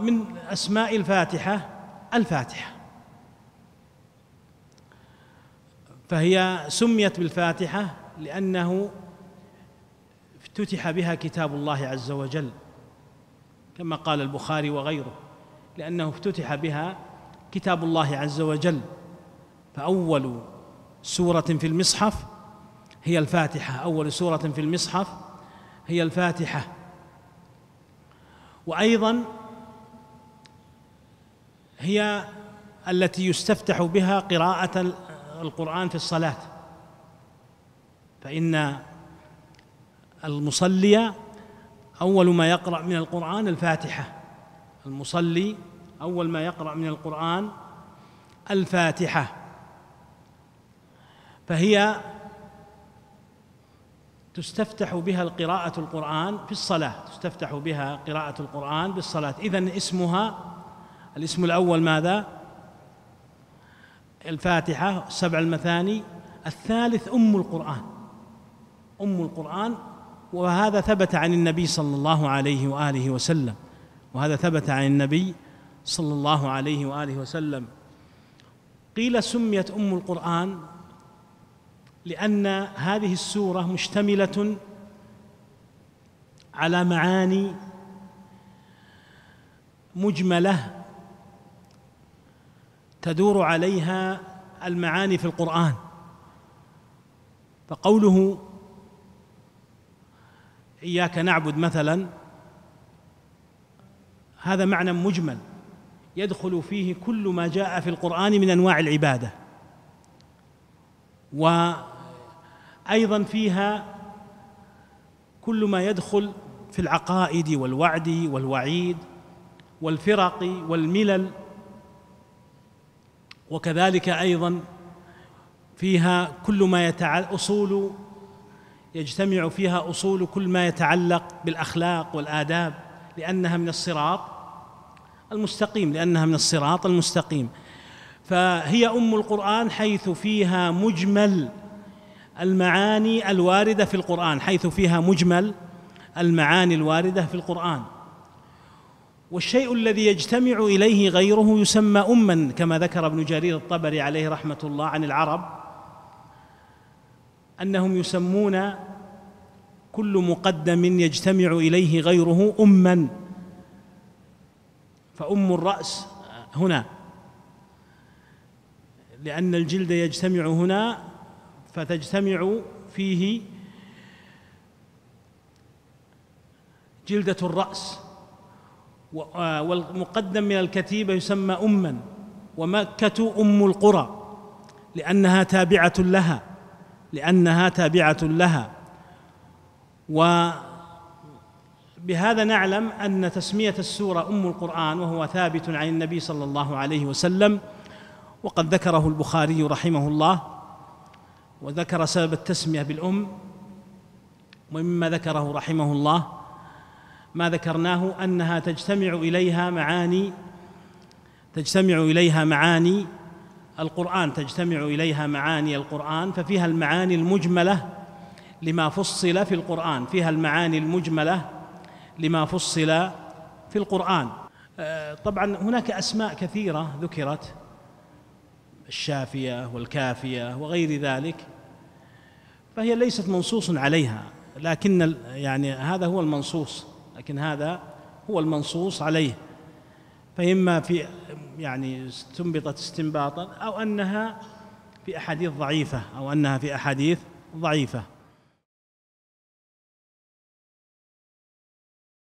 من أسماء الفاتحة الفاتحة. فهي سميت بالفاتحة لأنه افتتح بها كتاب الله عز وجل كما قال البخاري وغيره لأنه افتتح بها كتاب الله عز وجل. فأول سورة في المصحف هي الفاتحة أول سورة في المصحف هي الفاتحة. وأيضا هي التي يستفتح بها قراءة القرآن في الصلاة. فإن المصلي أول ما يقرأ من القرآن الفاتحة. المصلي أول ما يقرأ من القرآن الفاتحة. فهي تستفتح بها القراءة القرآن في الصلاة. تستفتح بها قراءة القرآن بالصلاة. إذن اسمها الاسم الأول ماذا؟ الفاتحة سبع المثاني. الثالث أم القرآن. أم القرآن وهذا ثبت عن النبي صلى الله عليه وآله وسلم. وهذا ثبت عن النبي صلى الله عليه وآله وسلم. قيل سميت أم القرآن لأن هذه السورة مشتملة على معاني مجملة تدور عليها المعاني في القرآن. فقوله إياك نعبد مثلا هذا معنى مجمل يدخل فيه كل ما جاء في القرآن من أنواع العبادة. وأيضا فيها كل ما يدخل في العقائد والوعد والوعيد والفرق والملل وكذلك أيضا فيها كل ما يتعلق أصول يجتمع فيها أصول كل ما يتعلق بالأخلاق والآداب لأنها من الصراط المستقيم لأنها من الصراط المستقيم. فهي أم القرآن حيث فيها مجمل المعاني الواردة في القرآن حيث فيها مجمل المعاني الواردة في القرآن. والشيء الذي يجتمع إليه غيره يسمى اما كما ذكر ابن جرير الطبري عليه رحمة الله عن العرب أنهم يسمون كل مقدم يجتمع إليه غيره اما. فأم الرأس هنا لأن الجلد يجتمع هنا فتجتمع فيه جلدة الرأس. والمقدم من الكتيبة يسمى أما ومكة أم القرى لأنها تابعة لها لأنها تابعة لها. وبهذا نعلم أن تسمية السورة أم القرآن وهو ثابت عن النبي صلى الله عليه وسلم وقد ذكره البخاري رحمه الله وذكر سبب التسمية بالأم ومما ذكره رحمه الله. ما ذكرناه أنها تجتمع إليها معاني تجتمع إليها معاني. القرآن تجتمع إليها معاني القرآن ففيها المعاني المجملة لما فصل في القرآن فيها المعاني المجملة لما فصل في القرآن. آه، طبعا هناك أسماء كثيرة ذكرت الشافية والكافية وغير ذلك فهي ليست منصوص عليها لكن يعني هذا هو المنصوص. لكن هذا هو المنصوص عليه. فإما في يعني استنبطت استنباطا أو أنها في أحاديث ضعيفة أو أنها في أحاديث ضعيفة.